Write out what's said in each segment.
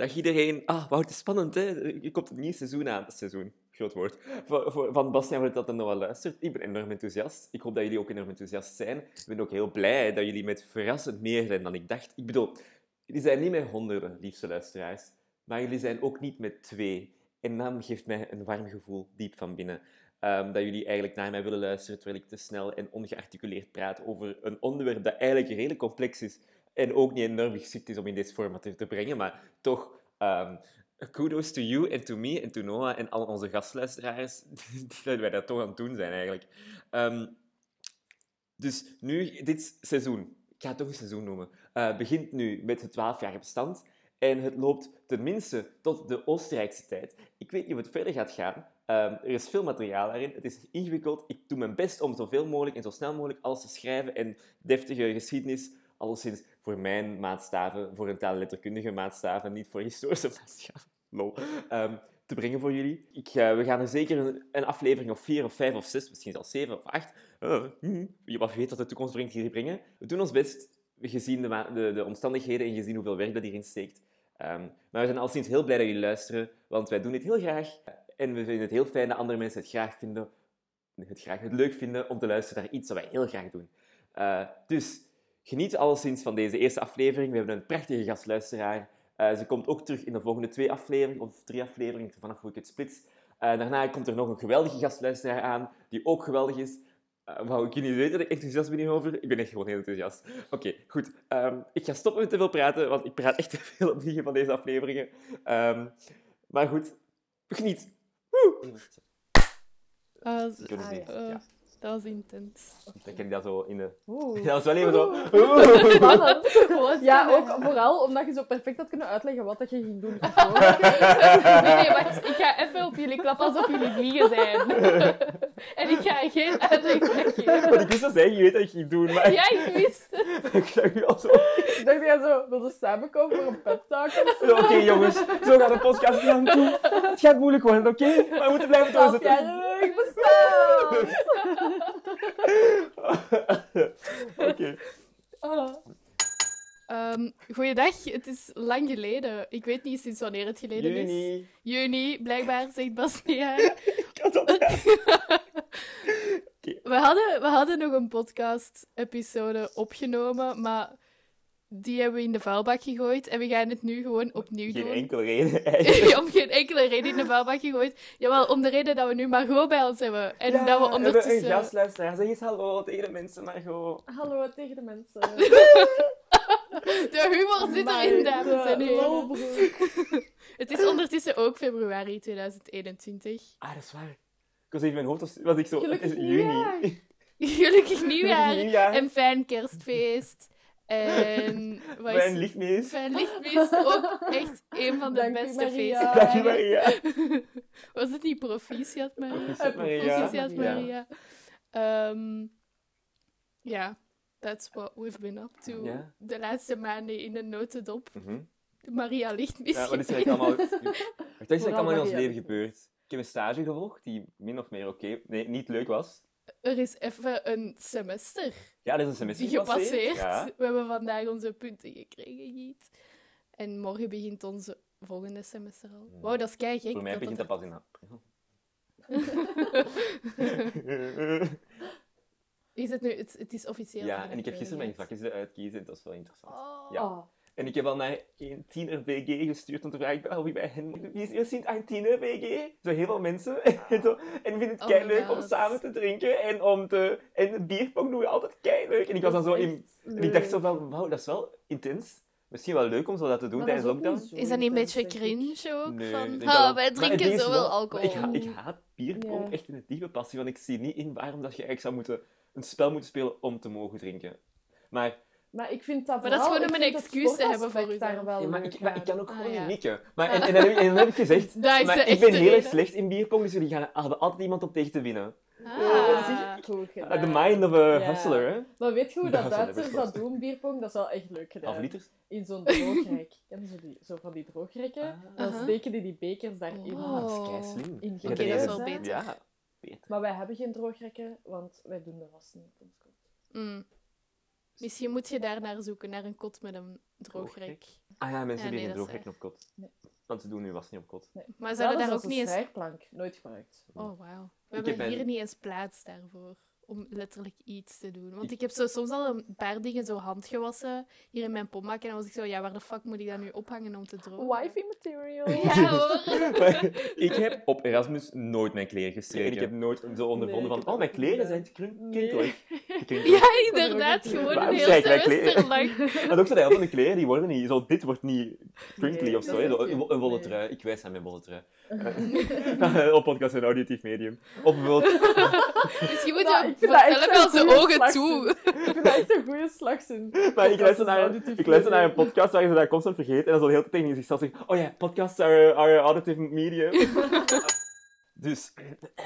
Dag iedereen. Ah, het is spannend, hè? Je komt een nieuw seizoen aan. Seizoen, groot woord. Van, van- Bastiaan wordt dat nog wel luistert. Ik ben enorm enthousiast. Ik hoop dat jullie ook enorm enthousiast zijn. Ik ben ook heel blij dat jullie met verrassend meer zijn dan ik dacht. Ik bedoel, jullie zijn niet met honderden, liefste luisteraars. Maar jullie zijn ook niet met twee. En dat geeft mij een warm gevoel, diep van binnen. Ehm, dat jullie eigenlijk naar mij willen luisteren terwijl ik te snel en ongearticuleerd praat over een onderwerp dat eigenlijk redelijk complex is en ook niet enorm geschikt is om in deze format te brengen, maar toch ehm, kudos to you en to me en to Noah en al onze gastluisteraars dat wij dat toch aan het doen zijn eigenlijk. Ehm, dus nu, dit seizoen, ik ga het toch een seizoen noemen, eh, begint nu met het 12-jarige bestand en het loopt tenminste tot de Oostenrijkse tijd. Ik weet niet hoe het verder gaat gaan. Ehm, er is veel materiaal daarin. Het is ingewikkeld. Ik doe mijn best om zoveel mogelijk en zo snel mogelijk alles te schrijven en deftige geschiedenis, alleszins voor mijn maatstaven, voor een taalletterkundige maatstaven, niet voor historische maatstaven, lol, ehm, te brengen voor jullie. Ik, eh, we gaan er zeker een, een aflevering of vier of vijf of zes, misschien zelfs zeven of acht, uh, hm, wie wat weet wat de toekomst brengt, hier brengen. We doen ons best, gezien de, de, de omstandigheden en gezien hoeveel werk dat hierin steekt. Ehm, maar we zijn alleszins heel blij dat jullie luisteren, want wij doen dit heel graag. En we vinden het heel fijn dat andere mensen het graag vinden, het, graag, het leuk vinden om te luisteren naar iets dat wij heel graag doen. Eh, dus geniet alleszins van deze eerste aflevering. We hebben een prachtige gastluisteraar. Eh, ze komt ook terug in de volgende twee afleveringen, of drie afleveringen, vanaf hoe ik het splits. Eh, daarna komt er nog een geweldige gastluisteraar aan, die ook geweldig is. Uh, wou ik jullie weten dat ik enthousiast ben hierover? Ik ben echt gewoon heel enthousiast. Oké, goed. Ehm, ik ga stoppen met te veel praten, want ik praat echt te veel op van deze afleveringen. Ehm, maar goed, geniet. Woe! Dat, was- intens. ik dat zo in de... Oeh. Dat was wel even zo... Oeh. Ja, ook vooral omdat je zo perfect had kunnen uitleggen wat dat je ging doen. Nee, nee, wacht. Ik ga even op jullie klappen alsof jullie vliegen zijn. en ik ga geen uitleg geven. Want ik wist dat zij niet weet dat ik ging doen, maar Ja, ik wist het. ik zag nu al zo... Ik dacht dat jij zo wilde samenkomen voor een pep talk of zo. Oké jongens, zo gaat de podcast gaan toe. Het gaat moeilijk worden, oké? Maar we moeten blijven doorzetten. ik bestaan. Oké. Oh. Ehm, goeiedag, het is lang geleden. Ik weet niet sinds wanneer het geleden is. Juni. Blijkbaar, zegt Bastia. Ik had dat We hadden, we hadden nog een podcast-episode opgenomen, maar die hebben we in de vuilbak gegooid. En we gaan het nu gewoon opnieuw Geen doen. enkele reden eigenlijk. om geen enkele reden in de vuilbak gegooid. Jawel, om de reden dat we nu Margot bij ons hebben. En dat we we hebben een ondertussen... gastluisteraar. Zeg eens hallo tegen de mensen, Margot. Hallo tegen de mensen. De humor zit erin, dames en heren. Het is ondertussen ook februari 2021. Ah, dat is waar. Ik was even in mijn hoofd, was, ik zo... Gelukkig het is nieuwjaar. juni. Gelukkig nieuwjaar. nieuwjaar. En fijn kerstfeest. En... wat is-. Fijn lichtmis. Ook echt een van de Dank beste Maria. feesten. Dank je, Maria. Was het niet Proficiat Maria? Proficiat, Maria. Proficiat Ja. Maria. Ehm, Ja, that's what we've been up to Ja. de laatste maanden in de notendop. Mhm. Maria Lichtmis. Ja, wat is er eigenlijk allemaal... Wat is er allemaal in ons leven gebeurd? Ik heb een stage gevolgd die min of meer oké... Nee, niet leuk was. Er is even een semester Ja, dat is een semester gepasseerd. Ja. We hebben vandaag onze punten gekregen, Giet. En morgen begint onze volgende semester al. Wauw, dat is kei gek. Voor mij dat begint dat dat pas in april. Is het nu? Het, het is officieel. Ja, en ik heb april, gisteren mijn vakjes uitkiezen en dat is wel interessant. Oh. Ja. En ik heb al naar een tiener VG gestuurd om te vragen oh, wie bij hen... Wie is er sinds een tiener VG? Zo heel veel mensen. en, zo, en vinden het Oh kei leuk om samen te drinken en om te... En bierpong doen we altijd kei leuk. En ik was dan zo in... En ik dacht zo van, wauw, dat is wel intens. Misschien wel leuk om zo dat te doen tijdens lockdown. Is dat niet een intens, beetje ik. cringe ook? Nee, van, ik wij drinken zoveel wel- alcohol. Ik, ha- ik haat bierpong echt in het diepe passie, want ik zie niet in waarom dat je eigenlijk zou moeten een spel moeten spelen om te mogen drinken. Maar, Maar ik vind dat Maar dat is gewoon om een excuus te hebben voor u daar wel ja, maar, ik, maar ik kan ook Ah, gewoon ja. niet mikken. Maar, en, en, dan heb ik, en dan heb ik gezegd, Dat is maar ik ben heel erg slecht in bierpong, dus jullie gaan hebben altijd iemand op tegen te winnen. Ah. Uh, gedaan. the mind of a hustler, hè? Maar weet je hoe dat Duitsers dat doen, bierpong? Dat is wel echt leuk gedaan. Half liters? In zo'n droogrek. Ken je die, zo van die droogrekken? Ah. Dan Aha. steken die die bekers daarin. Oh. Ah, dat is kei Oké, dat is wel beter. Ja, beter. Maar wij hebben geen droogrekken, want wij doen de was niet op ons kot. Mm. Misschien moet je daar naar zoeken, naar een kot met een droogrek. Ah ja, mensen Ja, die nee, is droogrekken op kot. Nee. Want ze doen nu was niet op kot. Nee. Maar zouden Ja, daar ook niet een eens... strijkplank. Nooit gebruikt. Oh, wauw. We Ik hebben heb hier een- niet eens plaats daarvoor. Om letterlijk iets te doen. Want ik heb zo, soms al een paar dingen zo handgewassen hier in mijn pommak. En dan was ik zo, ja, waar de fuck moet ik dat nu ophangen om te drogen? Wifi material. Ja hoor. Maar ik heb op Erasmus nooit mijn kleren gestreken. Ik heb nooit zo ondervonden Nee, van, oh, mijn kleren zijn te krinkelig. Ja, inderdaad. Gewoon een heel semester lang. Maar ook zo de helft van de kleren, die worden niet, zo, dit wordt niet crinkly Nee, of zo. Een, een wollen trui. Ik wijs aan mijn wollen trui. Op podcast en auditief medium. Of bijvoorbeeld... Misschien moet Ja, je vertellen wel zijn ogen slagzin. toe. Ik vind dat echt een goede slagzin. Maar ik luister, naar, ik luister naar een podcast waar ze dat constant vergeten en dan zo de hele tijd tegen zichzelf zeggen oh ja, podcasts are, are auditive medium. dus,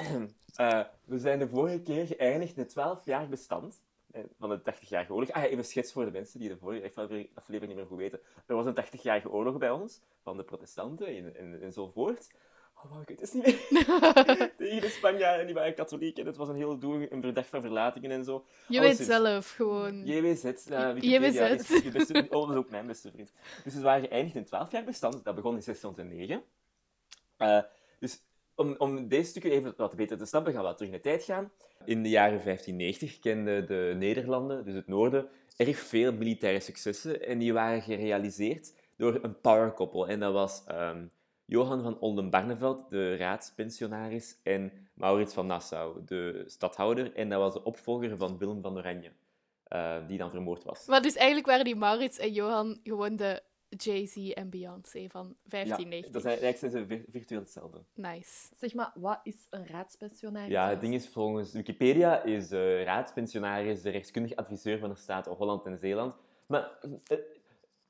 eh, we zijn de vorige keer geëindigd in het 12-jarig bestand eh, van de 80-jarige oorlog. Ah ja, even schets voor de mensen die de vorige aflevering niet meer goed weten. Er was een 80-jarige oorlog bij ons, van de protestanten en, en, en zo voort. Oh, wauw, ik weet het niet meer. Tegen de Spanjaarden, die waren katholiek en het was een hele doel, een verdacht van verlatingen en zo. Je Alles weet is- zelf gewoon. JWZ, uh, Wikipedia JWZ. is je beste, oh, dat is ook mijn beste vriend. Dus we waren geëindigd in een 12 jaar bestand, dat begon in 1609. Eh, dus om, om deze stukken even wat beter te snappen, gaan we wat terug in de tijd gaan. In de jaren 1590 kenden de Nederlanden, dus het noorden, erg veel militaire successen. En die waren gerealiseerd door een powerkoppel. En dat was ehm, Johan van Oldenbarneveld, de raadspensionaris, en Maurits van Nassau, de stadhouder. En dat was de opvolger van Willem van Oranje, eh, die dan vermoord was. Maar dus eigenlijk waren die Maurits en Johan gewoon de Jay-Z en Beyoncé van Ja, 1590. dat zijn, eigenlijk zijn ze vir- virtueel hetzelfde. Nice. Zeg maar, wat is een raadspensionaris? Ja, het ding is, volgens Wikipedia is de raadspensionaris de rechtskundig adviseur van de staten Holland en Zeeland. Maar eh,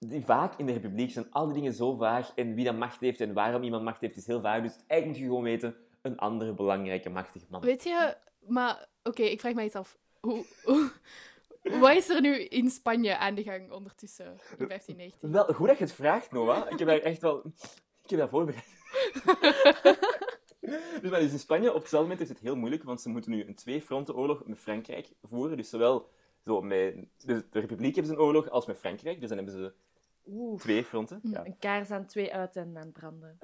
vaak in de republiek zijn al die dingen zo vaag en wie dat macht heeft en waarom iemand macht heeft is heel vaag. Dus eigenlijk moet je gewoon weten, een andere belangrijke machtige man. Weet je, maar oké, ik vraag mij iets af. Hoe, hoe, wat is er nu in Spanje aan de gang ondertussen in 1590? Wel, goed dat je het vraagt, Noah. Ik heb daar echt wel... Ik heb dat voorbereid. dus, maar dus in Spanje, op hetzelfde moment is het heel moeilijk, want ze moeten nu een twee-frontenoorlog met Frankrijk voeren. Dus zowel zo met... Dus de Republiek hebben ze een oorlog als met Frankrijk. Dus dan hebben ze Oeh, twee fronten. Ja. een kaars aan twee uiteinden aan branden.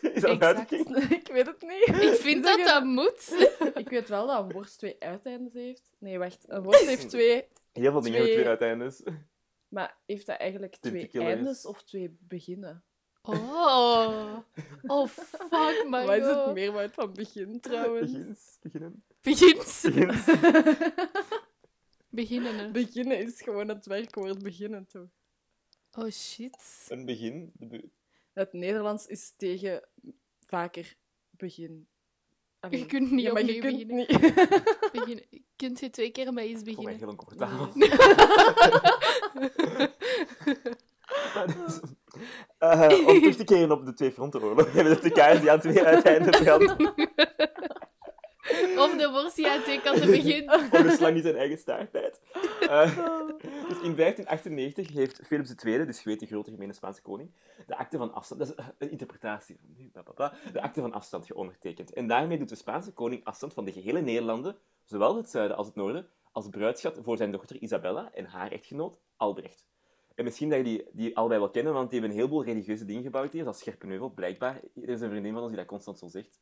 Is dat Exact. ik weet het niet. Ik vind dat dat moet. Ik weet wel dat een worst twee uiteindes heeft. Nee, wacht. Een worst heeft twee... Heel veel dingen Twee- hebben twee uiteindes. Maar heeft dat eigenlijk twee eindes of twee beginnen? Oh. Oh, fuck, Margot. Wat is het meerwoud van begin, trouwens? Begins, beginnen. Begint. Begins. Beginnen. hè. Beginnen is gewoon het werkwoord beginnen, toch? Oh, shit. Een begin. be- Het Nederlands is tegen vaker begin. Allee. Je kunt niet ja, opnieuw kunt beginnen. niet. Begin... Kunt je twee keer met iets Ik beginnen? heel oncomfortabel. Maar dus, eh, om terug te keren op de twee frontenoorlog, hebben we de kaars die aan twee uiteinden branden. Of de worst die aan twee kanten begint. Om de slang niet zijn eigen staart bijt. Eh, dus in 1598 heeft Philips II, dus je weet de grote gemene Spaanse koning, de akte van afstand, dat is een interpretatie van nu, de akte van afstand geondertekend. En daarmee doet de Spaanse koning afstand van de gehele Nederlanden, zowel het zuiden als het noorden, als bruidschat voor zijn dochter Isabella en haar echtgenoot Albrecht. En misschien dat je die, die allebei wel kennen, want die hebben een heleboel religieuze dingen gebouwd hier, zoals Scherpenheuvel, blijkbaar. Er is een vriendin van ons die dat constant zo zegt.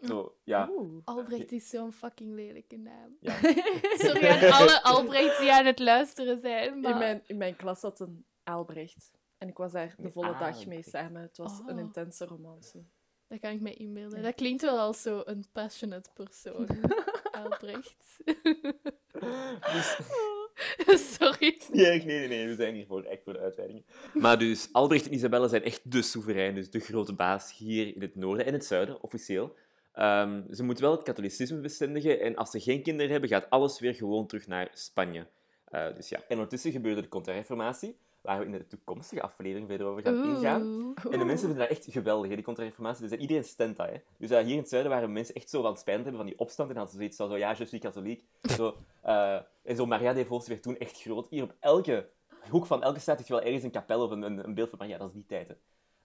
Zo, ja. Oeh. Albrecht is zo'n fucking lelijke naam. ja. Sorry aan alle Albrechts die aan het luisteren zijn, maar... In, mijn, in mijn klas zat een Albrecht. En ik was daar de volle dag mee samen. Het was een Oh. intense romance. Dat kan ik me inbeelden. Dat klinkt wel als zo'n passionate persoon. Albrecht. Dus, Sorry. nee, nee, nee, we zijn hier voor, echt voor de uitweidingen. Maar dus, Albrecht en Isabella zijn echt de soeverein, dus de grote baas hier in het noorden en het zuiden, officieel. Ehm, ze moeten wel het katholicisme bestendigen en als ze geen kinderen hebben, gaat alles weer gewoon terug naar Spanje. Eh, dus ja. En ondertussen gebeurde de Contra-reformatie, waar we in de toekomstige aflevering verder over gaan ingaan. Oeh. En de mensen vinden dat echt geweldig, hè, die contra-reformatie. Dus iedereen stemt dat. Hè. Dus eh, hier in het zuiden waren mensen echt zo van het spijt hebben van die opstand. En hadden ze zoiets van, zo, ja, je suis katholiek. Zo, eh, en zo, Maria de Vos werd toen echt groot. Hier op elke hoek van elke stad je wel ergens een kapel of een, een, een beeld van Maria. Dat is die tijd. Hè.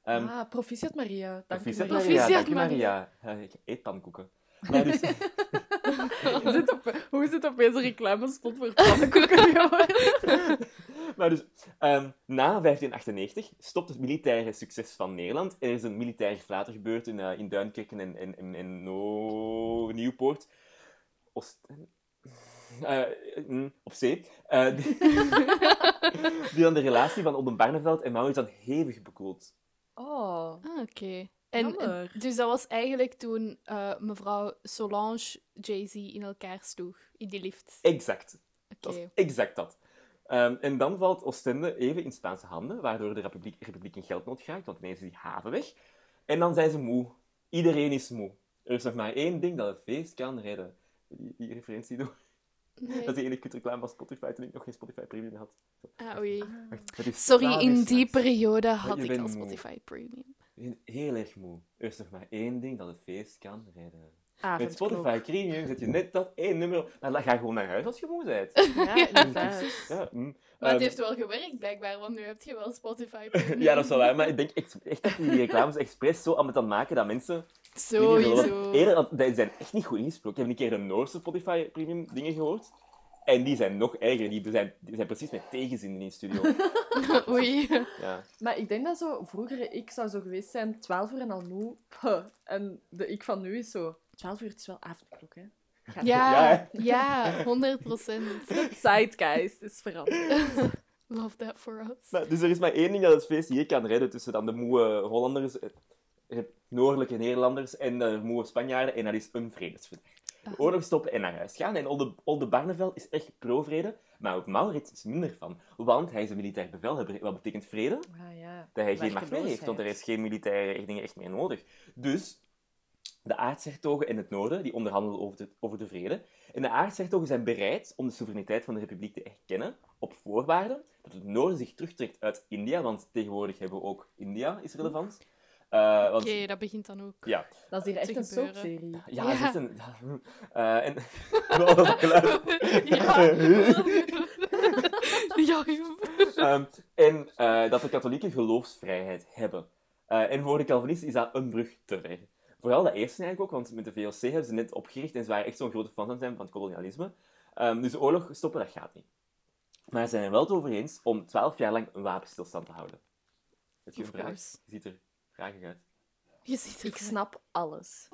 Ehm, ah, proficiat Maria. Dank u, proficiat Maria. Maria, Proficiat. Eh, ik eet pannenkoeken. Maar dus, Is op, hoe is het opeens een reclamespot voor pannenkoeken? Maar dus, ehm, na 1598 stopt het militaire succes van Nederland. Er is een militair flater gebeurd in, eh, in Duinkerken en, en, en, en no, Nieuwpoort. Eh, mm, op zee. Die, die dan de relatie van Olden Barneveld en Maurits dan hevig bekoelt. Oh, Ah, oké. En, dus dat was eigenlijk toen eh, mevrouw Solange Jay-Z in elkaar sloeg, in die lift. Exact. Dat is exact dat. Ehm, en dan valt Oostende even in Spaanse handen, waardoor de republiek, republiek in geldnood geraakt, want ineens is die haven weg. En dan zijn ze moe. Iedereen is moe. Er is nog maar één ding dat het feest kan redden. Die, die referentie doen. Nee. Dat is de ene kutreclame van Spotify toen ik nog geen Spotify Premium had. Ah, oei. Wacht, Sorry, 12 in die periode had ik al moe. Spotify Premium. Ik ben heel erg moe. Er is nog maar één ding dat het feest kan redden. ah, Met Spotify Premium zet je net dat één nummer... Nou, ga gewoon naar huis als je moe bent. Ja, inderdaad. Ja, mm. Maar het Ehm, heeft wel gewerkt, blijkbaar, want nu heb je wel Spotify Premium. Ja, dat is wel waar. Maar ik denk echt, echt dat die reclames expres zo aan het maken dat mensen... Sowieso. Eerder, die zijn echt niet goed ingesproken. Ik heb een keer een Noorse Spotify Premium dingen gehoord. En die zijn nog erger. Die zijn, die zijn precies met tegenzin in die studio. Oei. Ja. Maar ik denk dat zo vroeger ik zou zo geweest zijn, 12 uur en al moe. Puh. En de ik van nu is zo, 12 uur is wel avondklok, hè? Gaat Ja, Ja, ja, 100 procent. Zeitgeist is veranderd. Love that for us. Maar, dus er is maar één ding dat het feest hier kan redden tussen dan de moe Hollanders, eh, noordelijke Nederlanders en de moe Spanjaarden. En dat is een vredesverdrag. De oorlog stoppen en naar huis gaan. En Olde, Olde Barneveld is echt pro-vrede, maar ook Maurits is minder van. Want hij is een militair bevelhebber. Wat betekent vrede? Ah ja. dat hij geen macht meer heeft, want er is geen militaire dingen echt meer nodig. Dus de aartshertogen in het noorden die onderhandelen over de, over de vrede. En de aartshertogen zijn bereid om de soevereiniteit van de republiek te erkennen op voorwaarde dat het noorden zich terugtrekt uit India, want tegenwoordig hebben we ook India is relevant. Eh, want, Oké, dat begint dan ook. Ja, Dat is hier echt een soapserie. ja, Ja. het is een... eh, en... Oh, dat geluid. Ja, joh. Ehm, en eh, dat de katholieken geloofsvrijheid hebben. Eh, en voor de Calvinisten is dat een brug te ver. Vooral dat eerste eigenlijk ook, want met de VOC hebben ze net opgericht en ze waren echt zo'n grote fan van zijn van het kolonialisme. Ehm, dus de oorlog stoppen, dat gaat niet. Maar ze zijn er wel het over eens om twaalf jaar lang een wapenstilstand te houden. Heb je een vraag? Je ziet er uit. Je ziet er Ik snap alles.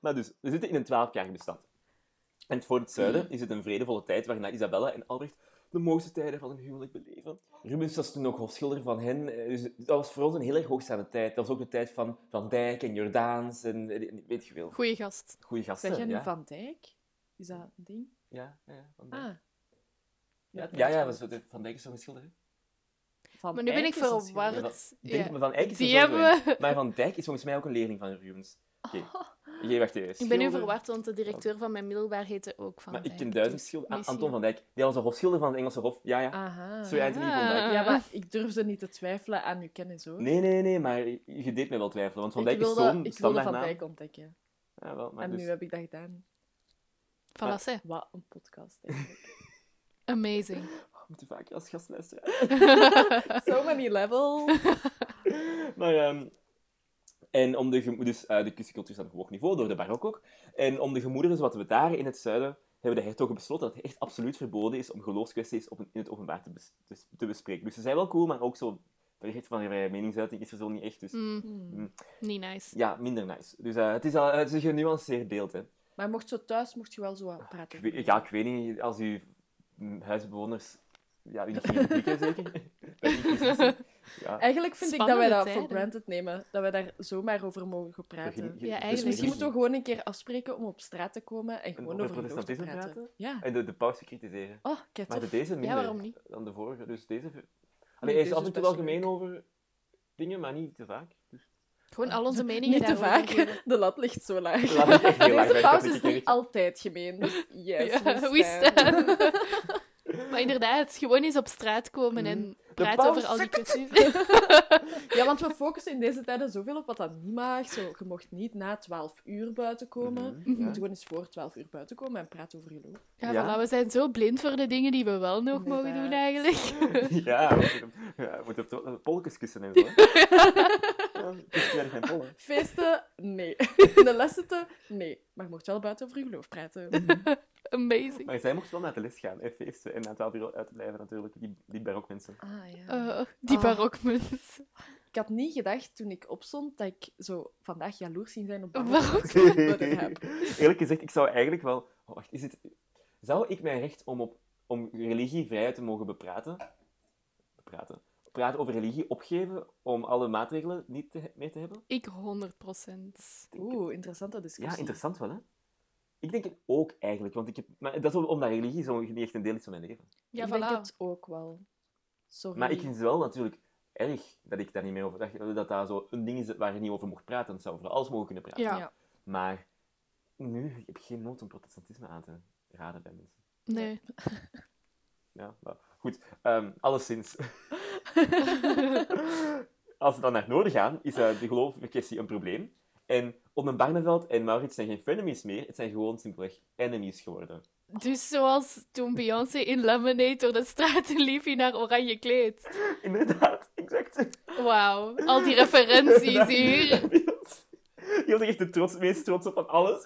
Maar dus, we zitten in een twaalfjarig bestand. En voor het zuiden is het een vredevolle tijd waarin Isabella en Albrecht de mooiste tijden van hun huwelijk beleven. Rubens was toen ook hofschilder van hen. eh, Dus dat was voor ons een heel erg hoogstaande tijd. Dat was ook de tijd van Van Dijk en Jordaans en eh, weet je wel. Goeie gast. Goeie gasten. Zeg jij nu ja. Van Dijk? Is dat een ding? Ja, ja, ja, Van Dijk. Ah. Ja, ja, ja, was, Van Dijk is zo'n schilder. hè? Van Maar nu ben ik. Ja, verward. van- ik denk, Ja. maar Van Eyck is Die sowieso hebben een. we. Maar Van Dijk is volgens mij ook een leerling van Rubens. Oké. Jij wacht even. Ik ben nu verward, want de directeur van mijn middelbaar heette ook Van Maar ik Dijk, ken duizend dus schilders. misschien- Anton van Dijk. Die was een hofschilder van het Engelse Hof. Ja, ja. Aha. Sorry, Anthony van Dijk. Ja, maar ik durfde niet te twijfelen aan uw kennis, hoor. Nee, nee, nee, maar je deed mij wel twijfelen. Want Van ik Dijk is zo'n ik wilde Van. Dijk ontdekken. Ja, wel, maar en dus... nu heb ik dat gedaan. Voilà. Wat een podcast, eigenlijk. Amazing. We moeten vaker als gast luisteren. so many levels. maar, ehm, en om de, dus, eh, de kussencultuur staat op hoog niveau, door de barok ook. En om de gemoederen zo wat te betaren in het zuiden, hebben de hertogen besloten dat het echt absoluut verboden is om geloofskwesties op, in het openbaar te, bes- te, te bespreken. Dus ze zijn wel cool, maar ook zo... Recht van vrije meningsuiting is er zo niet echt, dus Mm, Hmm. niet nice. ja, minder nice. Dus eh, het, is al, het is een genuanceerd beeld, hè. Maar mocht zo thuis, mocht je wel zo wat praten. Ik weet- ja, ik weet niet, als uw mm, huisbewoners... Ja, gingen pieken, zeker? Ja. Eigenlijk vind ik dat wij dat voor tijden. granted nemen. Dat wij daar zomaar over mogen praten. Begin- Ja, dus eigenlijk. Misschien moeten we gewoon een keer afspreken om op straat te komen en gewoon over protestantisme praten. praten? Ja. En de, de paus te kritiseren. Oh, kijk Maar de deze minder Ja, waarom niet? dan de vorige. Dus deze... Allee, hij is af en toe wel leuk. gemeen over dingen, maar niet te vaak. Dus... Gewoon al onze meningen Niet te daarover vaak. De lat ligt zo laag. De lat ligt echt heel laag Deze de paus katholieke is niet altijd gemeen. Dus yes, Ja, we we stand. staan. Inderdaad, gewoon eens op straat komen en praten paus over al die kwesties. Ja, want we focussen in deze tijden zoveel op wat dat niet mag. Zo, je mocht niet na 12 uur buiten komen. Mhm, Je ja. moet gewoon eens voor 12 uur buiten komen en praten over geloof. Ja, Ja. voilà, we zijn zo blind voor de dingen die we wel nog mogen doen eigenlijk. Ja, we moeten, ja, we moeten op de polkes kussen en zo. je geen pollen. Feesten? Nee. De lessen? Nee. Maar je mocht wel buiten over je geloof praten. Amazing. Maar zij mocht wel naar de les gaan en feesten en na 12 uur uit blijven natuurlijk, die, die barokmensen. Ah, ja. Eh, die Ah. barokmunt. Ik had niet gedacht toen ik opstond dat ik zo vandaag jaloers ging zijn op dat Waarom? wat ik heb. Eerlijk gezegd, ik zou eigenlijk wel... Oh, wacht, is het... Zou ik mijn recht om, op, om religie vrij te mogen bepraten... Bepraten? Praten over religie opgeven om alle maatregelen niet te, meer te hebben? Ik 100 procent. Oeh, interessante discussie. Ja, interessant wel, hè? Ik denk het ook eigenlijk, want ik heb... Maar dat is omdat religie zo niet echt een deel is van mijn leven. Ja, ik voilà. denk het ook wel. Sorry. Maar ik vind het wel natuurlijk erg dat ik daar niet meer over... Dat dat, dat zo een ding is waar je niet over mocht praten. Dat zou over alles mogen kunnen praten. Ja. Ja. Maar nu ik heb ik geen nood om protestantisme aan te raden bij mensen. Nee. Ja, maar goed. Ehm alleszins. Als we dan naar het noorden gaan, is uh, de geloofkwestie een probleem. En Oden Barneveld en Maurits zijn geen frenemies meer, het zijn gewoon simpelweg enemies geworden. Dus zoals toen Beyoncé in Lemonade door de straten liep in haar oranje kleed. Inderdaad, exact. Wauw, al die referenties hier. Je was echt de trots, meest trots op van alles.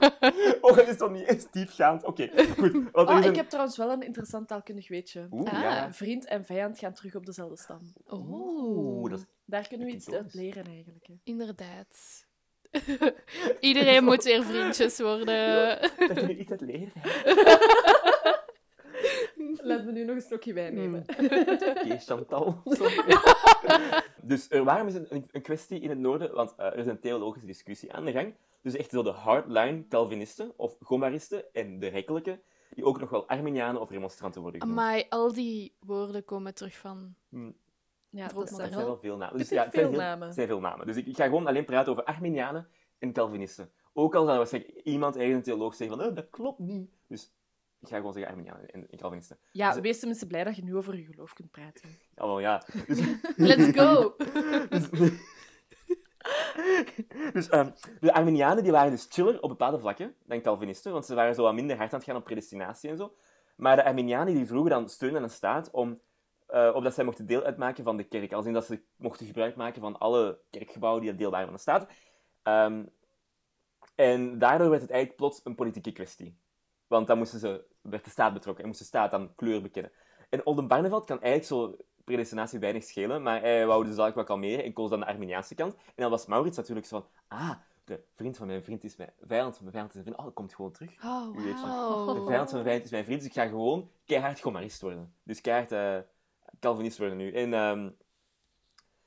Oh, dat is toch niet eens diepgaand? Oké, goed. Want Oh, is ik een- heb trouwens wel een interessant taalkundig weetje. Oeh, Ah. ja. Vriend en vijand gaan terug op dezelfde stam. Oeh, dat is... Daar kunnen we iets uit leren, eigenlijk. Hè. Inderdaad. Iedereen moet weer vriendjes worden. Dat je nu iets uit leren. Laten we nu nog een slokje wijn nemen. Oké, Chantal. dus er waren dus een, een kwestie in het noorden, want eh, er is een theologische discussie aan de gang. Dus echt zo de hardline Calvinisten of Gomaristen en de rekkelijke, die ook nog wel Arminianen of remonstranten worden genoemd. Maar al die woorden komen terug van... Ja, dat Er zijn wel veel namen. Dus zijn ja, het zijn veel heel- namen. het zijn veel namen. Dus ik, ik ga gewoon alleen praten over Arminianen en Calvinisten. Ook al zou waarschijnlijk iemand ergens een theoloog zeggen van, eh, dat klopt niet. Dus ik ga gewoon zeggen Arminianen en, en Calvinisten. Ja, Dus- wees tenminste blij dat je nu over je geloof kunt praten. Ja, wel ja. Dus, Let's go! dus, dus ehm, de Arminianen die waren dus chiller op bepaalde vlakken dan Calvinisten, want ze waren zo wat minder hard aan het gaan op predestinatie en zo. Maar de Arminianen die vroegen dan steun aan de staat om, of dat zij mochten deel uitmaken van de kerk. Als in dat ze mochten gebruik maken van alle kerkgebouwen die deel waren van de staat. Ehm, en daardoor werd het eigenlijk plots een politieke kwestie. Want dan moesten ze, werd de staat betrokken en moest de staat dan kleur bekennen. En Olden Barneveld kan eigenlijk zo predestinatie weinig schelen, maar hij wou dus eigenlijk wat kalmeren en koos dan de Arminiaanse kant. En dan was Maurits natuurlijk zo van, ah, de vriend van mijn vriend is mijn vijand van mijn vijand is mijn vriend. Oh, dat komt gewoon terug. Oh. De vijand van mijn vijand is mijn vriend, dus ik ga gewoon keihard gomarist worden. Dus keihard eh, Calvinist worden nu. En ehm,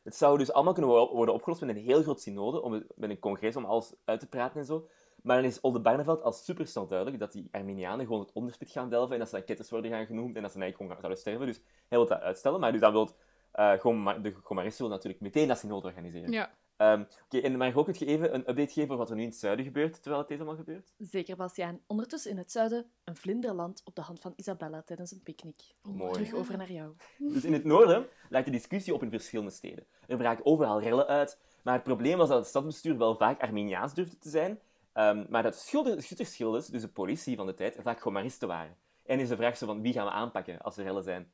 het zou dus allemaal kunnen wo- worden opgelost met een heel groot synode, om, het- met een congres om alles uit te praten en zo. Maar dan is Olde Barneveld al super snel duidelijk dat die Arminianen gewoon het onderspit gaan delven en dat ze dan ketters worden gaan genoemd en dat ze eigenlijk gewoon zouden sterven. Dus hij wil dat uitstellen, maar dus dan wil eh, Goma- de gomaristen wil natuurlijk meteen dat synode organiseren. Ja. Ehm, Oké, en maar ook het je even een update geven over wat er nu in het zuiden gebeurt, terwijl het deze allemaal gebeurt? Zeker, Bastiaan. Ondertussen in het zuiden een vlinderland op de hand van Isabella tijdens een picknick. Mooi. Terug over naar jou. Dus in het noorden lijkt de discussie op in verschillende steden. Er braken overal rellen uit, maar het probleem was dat het stadsbestuur wel vaak Arminiaans durfde te zijn, ehm, maar dat schuttersgildes, dus de politie van de tijd, vaak gomaristen waren. En is de vraag zo van, wie gaan we aanpakken als er rellen zijn?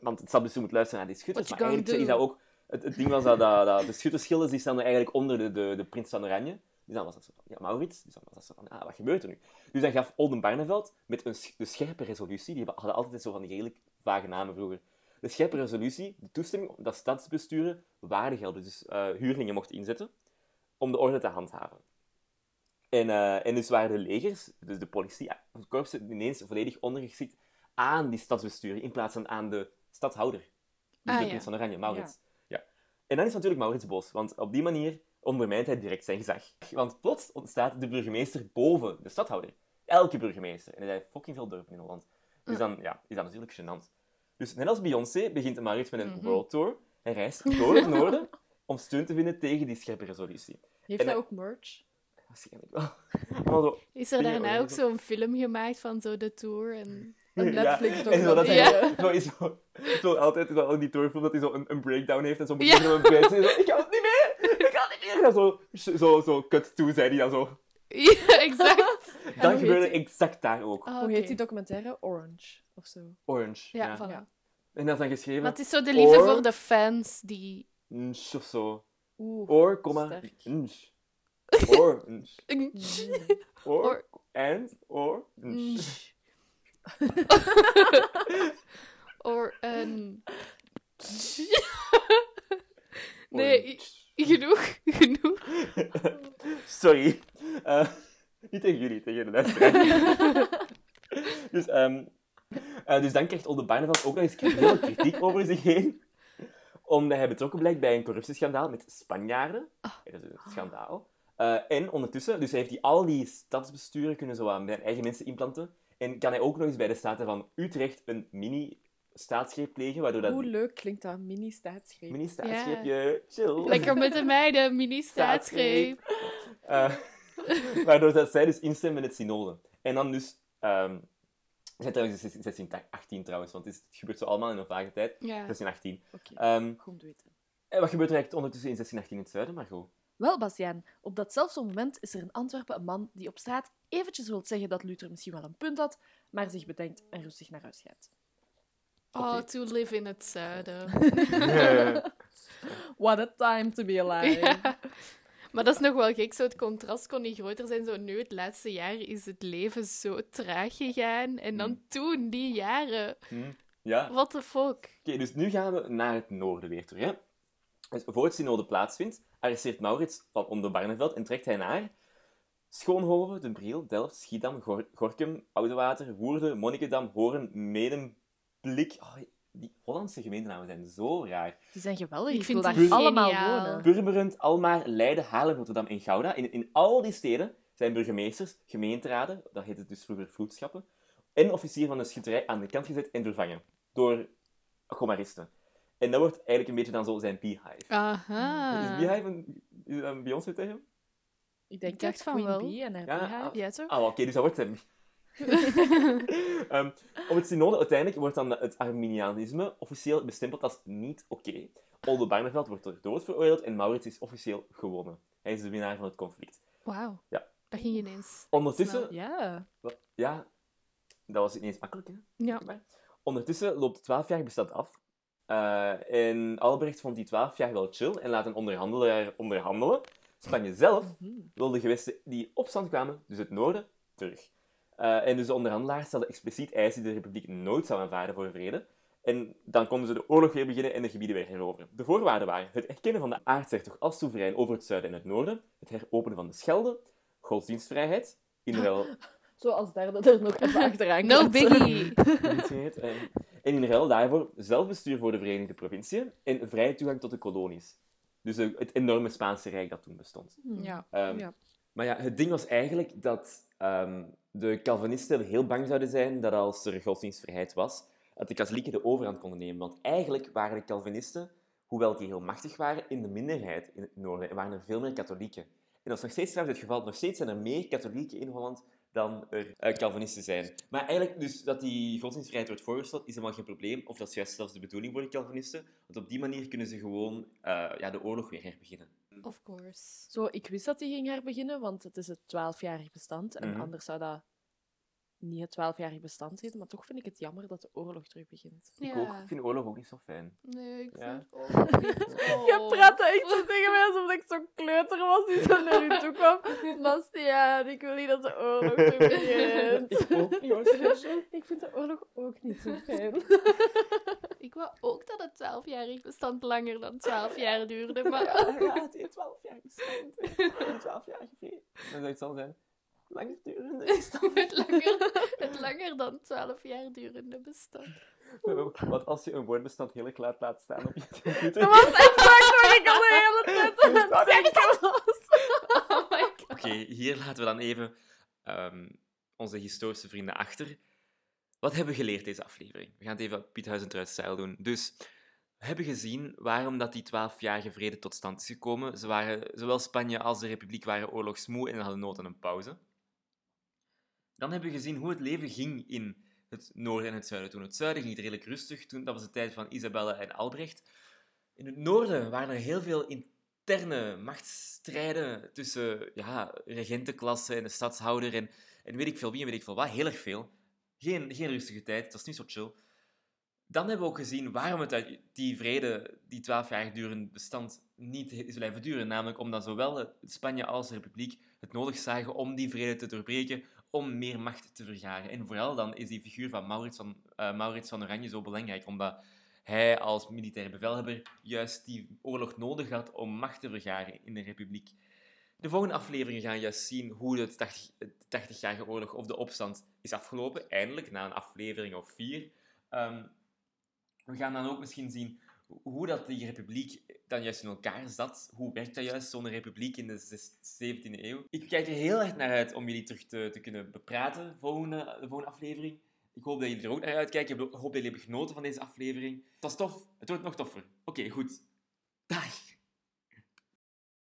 Want het stadsbestuur moet luisteren naar die schutters, maar eigenlijk is dat ook... Het, het ding was dat, dat, dat de schuttersgildes die stonden eigenlijk onder de, de, de prins van Oranje. Dus dan was dat zo van, ja, Maurits. Dus dan was dat zo van, ah, wat gebeurt er nu? Dus dan gaf Olden Barneveld met een de scherpe resolutie, die hadden altijd zo van die redelijk vage namen vroeger. De scherpe resolutie, de toestemming dat stadsbesturen waardegelden, dus eh, huurlingen mochten inzetten, om de orde te handhaven. En, eh, en dus waren de legers, dus de politie, ja, het korps ineens volledig ondergeschikt aan die stadsbesturen, in plaats van aan de stadhouder. Dus Ah, de ja. van Oranje, Maurits. Ja. En dan is natuurlijk Maurits boos, want op die manier ondermijnt hij direct zijn gezag. Want plots ontstaat de burgemeester boven de stadhouder. Elke burgemeester. En er zijn fucking veel dorpen in Holland. Dus dan ja, is dat natuurlijk gênant. Dus net als Beyoncé begint Maurits met een Mhm. world tour. Hij reist door het noorden om steun te vinden tegen die scherpe resolutie. Heeft En hij ook merch? Waarschijnlijk wel. Is er daarna ook zo'n film gemaakt van zo de tour? En... Een Ja, Netflix en zo dat Ja. zo, is zo, zo altijd zo, in die dat hij zo een, een breakdown heeft en zo moet hij zo een bed zo, ik kan het niet meer, ik kan het niet meer. En zo, zo, zo cut to, zei hij dan zo. Ja, exact. Dat gebeurde exact daar ook. Ah, Hoe heet die documentaire? Orange, of zo. Orange. Ja, Ja. voilà. Ja. En dat is dan geschreven, Maar het is zo de liefde Or- voor de fans die... nsch of zo. Oeh. Or, comma, sterk. nsch. Orange. Mm. Or, Or- and, or. Or een... Nee, genoeg, genoeg. Sorry. Eh, niet tegen jullie, tegen de luisteraar. dus, eh, dus dan krijgt Olde Barneveld ook nog eens heel kritiek over zich heen. Omdat hij betrokken blijkt bij een corruptieschandaal met Spanjaarden. Ah. Dat is een schandaal. Eh, en ondertussen, dus heeft hij al die stadsbesturen kunnen zo aan zijn eigen mensen implanten. En kan hij ook nog eens bij de Staten van Utrecht een mini-staatsgreep plegen, waardoor dat... Hoe leuk klinkt dat, mini-staatsgreep. Mini-staatsgreepje, chill. Lekker met de meiden, mini-staatsgreep. Eh, waardoor dat zij dus instemmen met het synode. En dan dus... ehm het zijn trouwens 1618 trouwens, want het, is- het gebeurt zo allemaal in een vage tijd. Ja. 1618. Oké, Ehm, goed weten. En wat gebeurt er eigenlijk ondertussen in 1618 in het zuiden, Margot? Wel, Bastiaan, op datzelfde moment is er in Antwerpen een man die op straat eventjes wil zeggen dat Luther misschien wel een punt had, maar zich bedenkt en rustig naar huis gaat. Oh, to live in het zuiden. What a time to be alive. Ja. Maar dat is nog wel gek, zo het contrast kon niet groter zijn. Zo nu, het laatste jaar, is het leven zo traag gegaan. En dan Hmm. toen, die jaren. Hm, Ja? What the fuck? Oké, dus nu gaan we naar het noorden weer terug. Hè? Dus voor het synode plaatsvindt, arresteert Maurits van Onder Barneveld en trekt hij naar Schoonhoven, De Briel, Delft, Schiedam, Gor- Gorkum, Oudewater, Woerden, Monnikendam, Hoorn, Medemblik. Oh, die Hollandse gemeentenamen zijn zo raar. Die zijn geweldig. Ik Ik, vind die allemaal wonen. Purmerend, Almaar, Leiden, Haarlem, Rotterdam en Gouda. In, in al die steden zijn burgemeesters, gemeenteraden, dat heette dus vroeger vroedschappen, en officier van de schutterij aan de kant gezet en vervangen door gomaristen. En dat wordt eigenlijk een beetje dan zo zijn beehive. Aha. Is beehive een, is dat een Beyoncé tegen? Ik denk Ik dacht echt van Queen wel. Bee en haar Ja, beehive. Ja, toch? Ah, oké, dus dat wordt zijn... Ehm, op het synode uiteindelijk wordt dan het Arminianisme officieel bestempeld als niet oké. Olde Barneveld wordt ter dood veroordeeld en Maurits is officieel gewonnen. Hij is de winnaar van het conflict. Wauw. Ja. Dat ging ineens. Ondertussen... Ja. Wat? Ja, dat was ineens makkelijk, hè? Ja. Maar Ondertussen loopt het 12-jarig bestand af. Eh, en Albrecht vond die 12 jaar wel chill en laat een onderhandelaar onderhandelen. Spanje zelf Mhm. wil de gewesten die opstand kwamen, dus het noorden, terug. Eh, en dus de onderhandelaar stelde expliciet eisen die de republiek nooit zou aanvaarden voor vrede. En dan konden ze de oorlog weer beginnen en de gebieden weer heroveren. De voorwaarden waren het erkennen van de aartshertog als soeverein over het zuiden en het noorden, het heropenen van de Schelde, godsdienstvrijheid, in ruil Zo als derde er nog even achteraan No biggie. En in ruil daarvoor zelfbestuur voor de Verenigde Provinciën en vrije toegang tot de kolonies. Dus eh, het enorme Spaanse Rijk dat toen bestond. Hmm. Ja. Ehm, Ja. Maar ja, het ding was eigenlijk dat ehm, de Calvinisten heel bang zouden zijn dat als er godsdienstvrijheid was, dat de katholieken de overhand konden nemen. Want eigenlijk waren de Calvinisten, hoewel die heel machtig waren, in de minderheid in het noorden. En waren er veel meer katholieken. En dat is nog steeds trouwens het geval. Nog steeds zijn er meer katholieken in Holland dan er eh, Calvinisten zijn. Maar eigenlijk, dus dat die godsdienstvrijheid wordt voorgesteld, is helemaal geen probleem. Of dat is juist zelfs de bedoeling voor de Calvinisten. Want op die manier kunnen ze gewoon eh, ja, de oorlog weer herbeginnen. Of course. Zo, ik wist dat die ging herbeginnen, want het is het 12-jarig bestand. En Mhm. anders zou dat niet het 12-jarig bestand heten. Maar toch vind ik het jammer dat de oorlog terug begint. Ik, ook, ik vind oorlog ook niet zo fijn. Nee, ik Ja. vind het ook niet. Je Oh. praatte echt zo tegen mij alsof ik zo'n kleuter was die zo naar u toe kwam. Bastiaan, ik wil niet dat de oorlog terug begint. Ik ook niet. Ik vind de oorlog ook niet zo fijn. Ik wou ook dat het 12-jarig bestand langer dan 12 jaar duurde, maar... Ja, het heeft 12 jaar bestand. Een 12 jaar vrede. Dan zou het zal zijn. Langer durende bestand. het, langer, het langer dan 12 jaar durende bestand. Wat als je een woordbestand heel erg laat laat staan op je computer? Dat was exact wat ik al de hele tijd aan het was. Oh. Oké, hier laten we dan even ehm, onze historische vrienden achter. Wat hebben we geleerd deze aflevering? We gaan het even Piet Huizentruid stijl doen. Dus, we hebben gezien waarom dat die 12-jarige vrede tot stand is gekomen. Ze waren, zowel Spanje als de Republiek waren oorlogsmoe en hadden nood aan een pauze. Dan hebben we gezien hoe het leven ging in het noorden en het zuiden. Toen het zuiden ging het redelijk rustig. Toen, dat was de tijd van Isabelle en Albrecht. In het noorden waren er heel veel interne machtsstrijden tussen ja, regentenklasse en de stadshouder en, en weet ik veel wie en weet ik veel wat. Heel erg veel. Geen, geen rustige tijd, het was niet zo chill. dan hebben we ook gezien waarom het uit die vrede, die twaalf jaar durende bestand, niet is blijven duren. Namelijk omdat zowel Spanje als de Republiek het nodig zagen om die vrede te doorbreken, om meer macht te vergaren. En vooral dan is die figuur van Maurits van, uh, Maurits van Oranje zo belangrijk, omdat hij als militair bevelhebber juist die oorlog nodig had om macht te vergaren in de Republiek. De volgende afleveringen gaan juist zien hoe de 80-jarige oorlog of de opstand is afgelopen, eindelijk, na een aflevering of vier. Um, we gaan dan ook misschien zien hoe dat die republiek dan juist in elkaar zat. Hoe werkt dat juist, zo'n republiek in de 17e eeuw? Ik kijk er heel erg naar uit om jullie terug te, te kunnen bepraten, volgende, de volgende aflevering. Ik hoop dat jullie er ook naar uitkijken. Ik hoop dat jullie hebben genoten van deze aflevering. Het was tof. Het wordt nog toffer. Oké, goed. Dag.